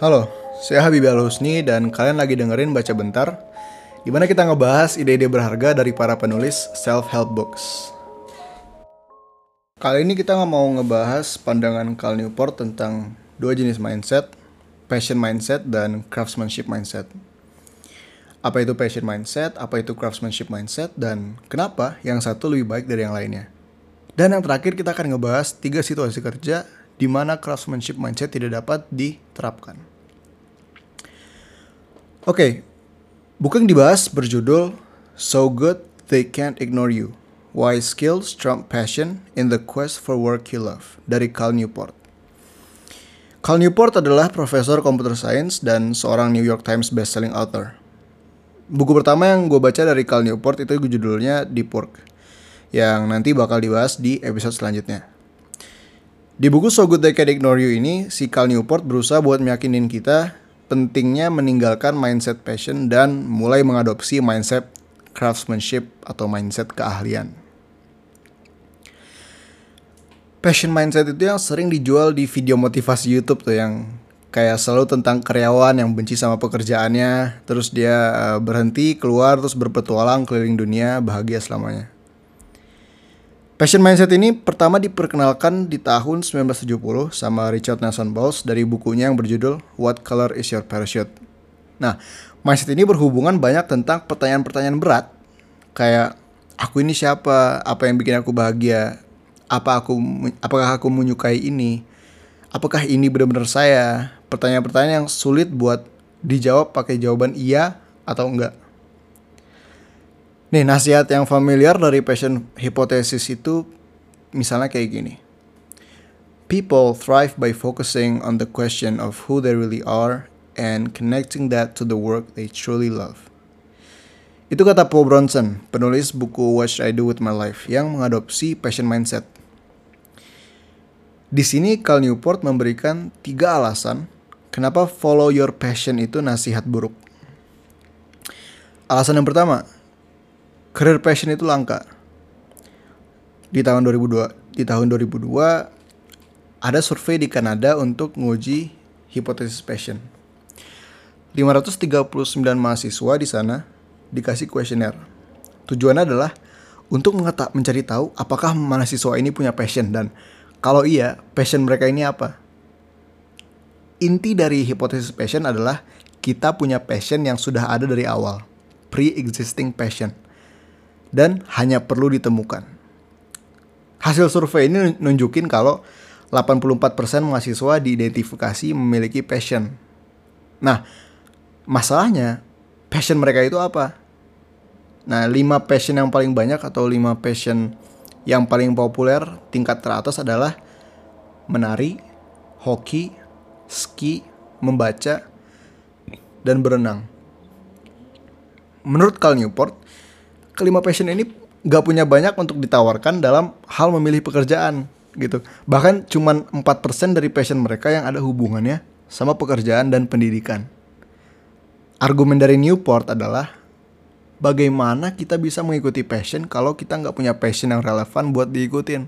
Halo, saya Habibie Al Husni dan kalian lagi dengerin Baca Bentar di mana kita ngebahas ide-ide berharga dari para penulis self-help books. Kali ini kita mau ngebahas pandangan Cal Newport tentang dua jenis mindset, passion mindset dan craftsmanship mindset. Apa itu passion mindset, apa itu craftsmanship mindset, dan kenapa yang satu lebih baik dari yang lainnya. Dan yang terakhir kita akan ngebahas tiga situasi kerja di mana craftsmanship mindset tidak dapat diterapkan. Oke, okay, buku yang dibahas berjudul So Good They Can't Ignore You. Why Skills Trump Passion in the Quest for Work You Love dari Cal Newport. Cal Newport adalah profesor computer science dan seorang New York Times bestselling author. Buku pertama yang gue baca dari Cal Newport itu judulnya Deep Work, yang nanti bakal dibahas di episode selanjutnya. Di buku So Good They Can Ignore You ini, si Cal Newport berusaha buat meyakinin kita pentingnya meninggalkan mindset passion dan mulai mengadopsi mindset craftsmanship atau mindset keahlian. Passion mindset itu yang sering dijual di video motivasi YouTube tuh yang kayak selalu tentang karyawan yang benci sama pekerjaannya, terus dia uh, berhenti keluar terus berpetualang keliling dunia bahagia selamanya. Passion mindset ini pertama diperkenalkan di tahun 1970 sama Richard Nelson Bowles dari bukunya yang berjudul What Color Is Your Parachute. Nah, mindset ini berhubungan banyak tentang pertanyaan-pertanyaan berat kayak aku ini siapa, apa yang bikin aku bahagia, apa aku apakah aku menyukai ini, apakah ini benar-benar saya, pertanyaan-pertanyaan yang sulit buat dijawab pakai jawaban iya atau enggak. Nih nasihat yang familiar dari passion hypothesis itu misalnya kayak gini. People thrive by focusing on the question of who they really are and connecting that to the work they truly love. Itu kata Paul Bronson, penulis buku What Should I Do With My Life yang mengadopsi passion mindset. Di sini Cal Newport memberikan tiga alasan kenapa follow your passion itu nasihat buruk. Alasan yang pertama, career passion itu langka. Di tahun 2002, di tahun 2002 ada survei di Kanada untuk menguji hipotesis passion. 539 mahasiswa di sana dikasih kuesioner. Tujuannya adalah untuk mencari tahu apakah mahasiswa ini punya passion dan kalau iya, passion mereka ini apa? Inti dari hipotesis passion adalah kita punya passion yang sudah ada dari awal, pre-existing passion dan hanya perlu ditemukan. Hasil survei ini nunjukin kalau 84% mahasiswa diidentifikasi memiliki passion. Nah, masalahnya passion mereka itu apa? Nah, 5 passion yang paling banyak atau 5 passion yang paling populer tingkat teratas adalah menari, hoki, ski, membaca, dan berenang. Menurut Cal Newport, kelima passion ini gak punya banyak untuk ditawarkan dalam hal memilih pekerjaan gitu. Bahkan cuman 4% dari passion mereka yang ada hubungannya sama pekerjaan dan pendidikan. Argumen dari Newport adalah bagaimana kita bisa mengikuti passion kalau kita nggak punya passion yang relevan buat diikutin.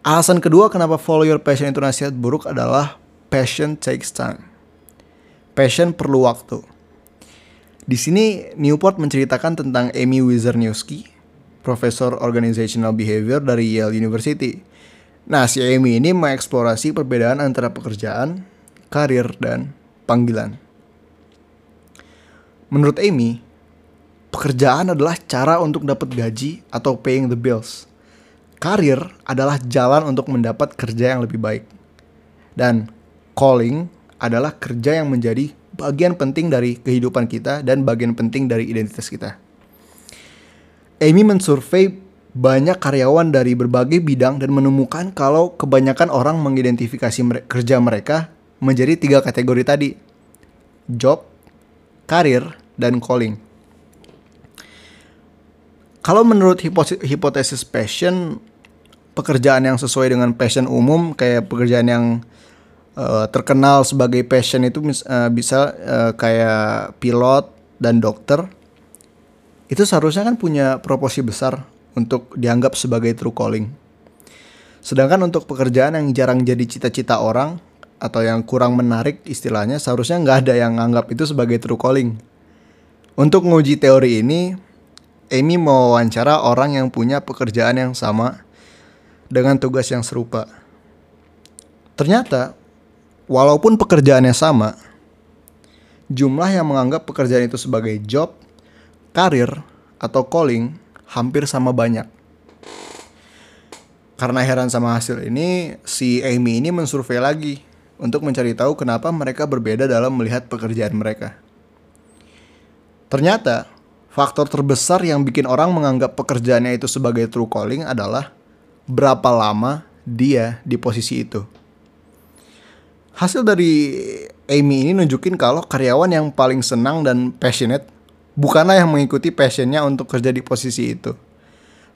Alasan kedua kenapa follow your passion itu nasihat buruk adalah passion takes time. Passion perlu waktu. Di sini Newport menceritakan tentang Amy Wizarniewski, profesor organizational behavior dari Yale University. Nah, si Amy ini mengeksplorasi perbedaan antara pekerjaan, karir, dan panggilan. Menurut Amy, pekerjaan adalah cara untuk dapat gaji atau paying the bills. Karir adalah jalan untuk mendapat kerja yang lebih baik. Dan calling adalah kerja yang menjadi bagian penting dari kehidupan kita dan bagian penting dari identitas kita. Amy mensurvei banyak karyawan dari berbagai bidang dan menemukan kalau kebanyakan orang mengidentifikasi mere kerja mereka menjadi tiga kategori tadi. Job, karir, dan calling. Kalau menurut hipotesis passion, pekerjaan yang sesuai dengan passion umum kayak pekerjaan yang uh, terkenal sebagai passion itu uh, bisa uh, kayak pilot dan dokter itu seharusnya kan punya proporsi besar untuk dianggap sebagai true calling. Sedangkan untuk pekerjaan yang jarang jadi cita-cita orang atau yang kurang menarik istilahnya seharusnya nggak ada yang nganggap itu sebagai true calling. Untuk menguji teori ini, Amy mewawancara orang yang punya pekerjaan yang sama dengan tugas yang serupa. Ternyata, walaupun pekerjaannya sama, jumlah yang menganggap pekerjaan itu sebagai job, karir, atau calling hampir sama banyak. Karena heran sama hasil ini, si Amy ini mensurvei lagi untuk mencari tahu kenapa mereka berbeda dalam melihat pekerjaan mereka. Ternyata, faktor terbesar yang bikin orang menganggap pekerjaannya itu sebagai true calling adalah berapa lama dia di posisi itu. Hasil dari Amy ini nunjukin kalau karyawan yang paling senang dan passionate bukanlah yang mengikuti passionnya untuk kerja di posisi itu.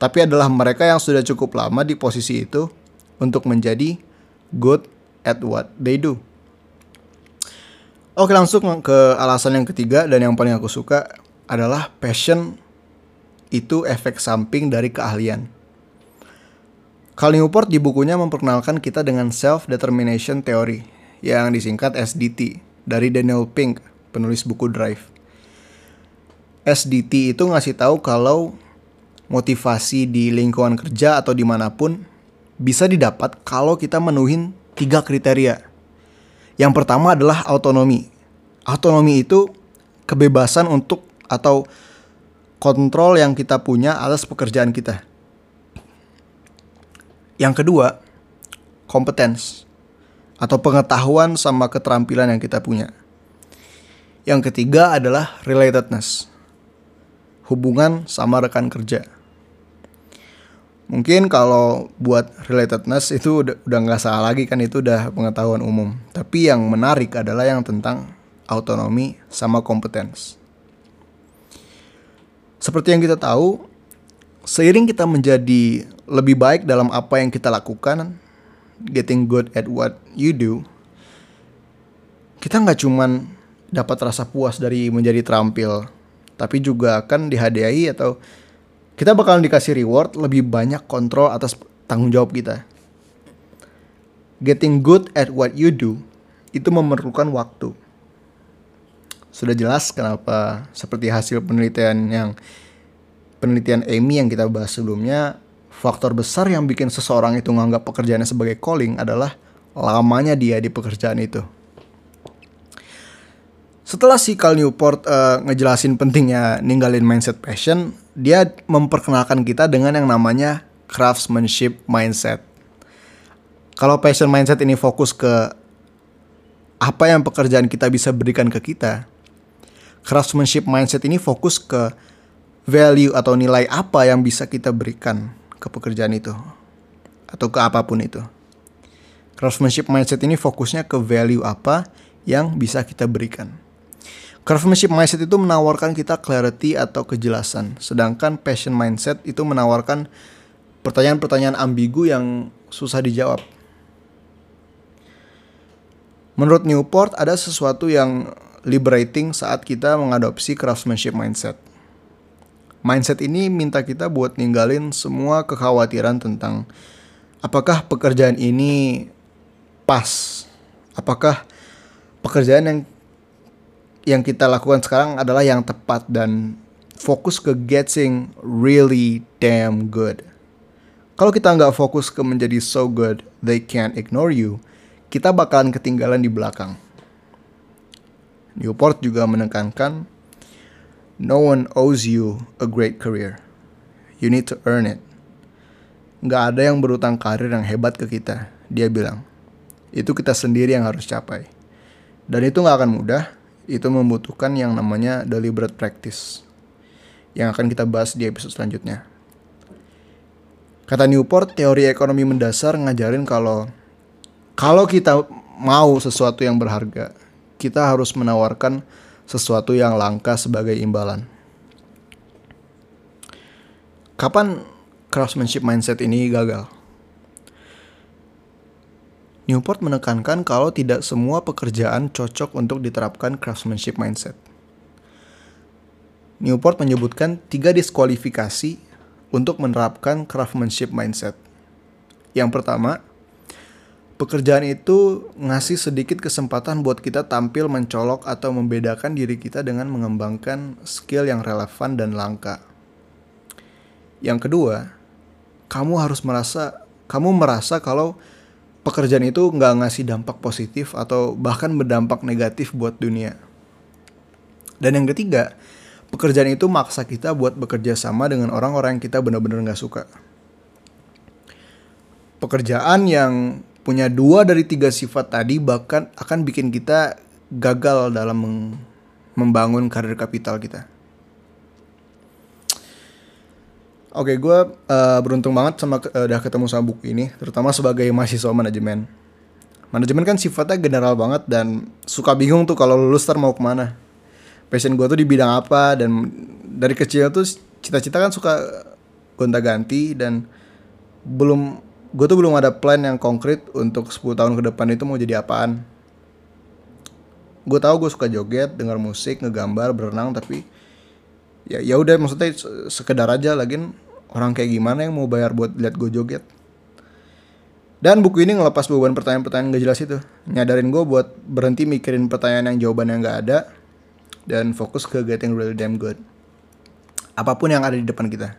Tapi adalah mereka yang sudah cukup lama di posisi itu untuk menjadi good at what they do. Oke langsung ke alasan yang ketiga dan yang paling aku suka adalah passion itu efek samping dari keahlian. Cal Newport di bukunya memperkenalkan kita dengan self-determination theory yang disingkat SDT dari Daniel Pink, penulis buku Drive. SDT itu ngasih tahu kalau motivasi di lingkungan kerja atau di mana pun bisa didapat kalau kita menuhin tiga kriteria. Yang pertama adalah autonomi. Autonomi itu kebebasan untuk atau kontrol yang kita punya atas pekerjaan kita. Yang kedua, kompetens atau pengetahuan sama keterampilan yang kita punya. Yang ketiga adalah relatedness. Hubungan sama rekan kerja. Mungkin kalau buat relatedness itu udah nggak salah lagi kan itu udah pengetahuan umum. Tapi yang menarik adalah yang tentang autonomi sama kompetens. Seperti yang kita tahu, seiring kita menjadi lebih baik dalam apa yang kita lakukan, getting good at what you do, kita nggak cuman dapat rasa puas dari menjadi terampil, tapi juga akan dihadiahi atau kita bakalan dikasih reward lebih banyak kontrol atas tanggung jawab kita. Getting good at what you do itu memerlukan waktu. Sudah jelas kenapa seperti hasil penelitian yang penelitian Amy yang kita bahas sebelumnya, faktor besar yang bikin seseorang itu menganggap pekerjaannya sebagai calling adalah lamanya dia di pekerjaan itu. Setelah si Cal Newport uh, ngejelasin pentingnya ninggalin mindset passion, dia memperkenalkan kita dengan yang namanya craftsmanship mindset. Kalau passion mindset ini fokus ke apa yang pekerjaan kita bisa berikan ke kita, craftsmanship mindset ini fokus ke value atau nilai apa yang bisa kita berikan ke pekerjaan itu atau ke apa pun itu. Craftsmanship mindset ini fokusnya ke value apa yang bisa kita berikan. Craftsmanship mindset itu menawarkan kita clarity atau kejelasan, sedangkan passion mindset itu menawarkan pertanyaan-pertanyaan ambigu yang susah dijawab. Menurut Newport, ada sesuatu yang liberating saat kita mengadopsi craftsmanship mindset. Mindset ini minta kita buat ninggalin semua kekhawatiran tentang apakah pekerjaan ini pas, apakah pekerjaan yang yang kita lakukan sekarang adalah yang tepat dan fokus ke getting really damn good. Kalau kita nggak fokus ke menjadi so good they can't ignore you, kita bakalan ketinggalan di belakang. Newport juga menekankan, no one owes you a great career. You need to earn it. Nggak ada yang berutang karir yang hebat ke kita, dia bilang. Itu kita sendiri yang harus capai. Dan itu nggak akan mudah, itu membutuhkan yang namanya deliberate practice yang akan kita bahas di episode selanjutnya. Kata Newport, teori ekonomi mendasar ngajarin kalau kalau kita mau sesuatu yang berharga, kita harus menawarkan sesuatu yang langka sebagai imbalan. Kapan craftsmanship mindset ini gagal? Newport menekankan kalau tidak semua pekerjaan cocok untuk diterapkan craftsmanship mindset. Newport menyebutkan tiga diskualifikasi untuk menerapkan craftsmanship mindset. Yang pertama, pekerjaan itu ngasih sedikit kesempatan buat kita tampil mencolok atau membedakan diri kita dengan mengembangkan skill yang relevan dan langka. Yang kedua, kamu harus merasa kamu merasa kalau pekerjaan itu nggak ngasih dampak positif atau bahkan berdampak negatif buat dunia. Dan yang ketiga, pekerjaan itu maksa kita buat bekerja sama dengan orang-orang yang kita benar-benar nggak suka. Pekerjaan yang punya dua dari tiga sifat tadi bahkan akan bikin kita gagal dalam membangun karir kapital kita. Oke, gue uh, beruntung banget sama uh, udah ketemu sama buku ini, terutama sebagai mahasiswa manajemen. Manajemen kan sifatnya general banget dan suka bingung tuh kalau lulus ntar mau ke mana. Passion gue tuh di bidang apa dan dari kecil tuh cita-cita kan suka gonta-ganti dan belum gue tuh belum ada plan yang konkret untuk 10 tahun ke depan itu mau jadi apaan. Gue tahu gue suka joget, dengar musik, ngegambar, berenang, tapi ya ya udah maksudnya sekedar aja lagi orang kayak gimana yang mau bayar buat lihat gue joget. Dan buku ini ngelepas beban pertanyaan-pertanyaan gak jelas itu. Nyadarin gue buat berhenti mikirin pertanyaan yang jawabannya gak ada. Dan fokus ke getting really damn good. Apa pun yang ada di depan kita.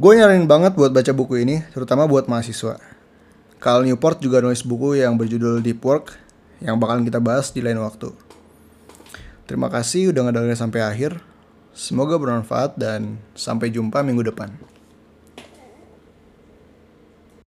Gue nyaranin banget buat baca buku ini, terutama buat mahasiswa. Carl Newport juga nulis buku yang berjudul Deep Work, yang bakalan kita bahas di lain waktu. Terima kasih udah ngedengerin sampai akhir. Semoga bermanfaat dan sampai jumpa minggu depan.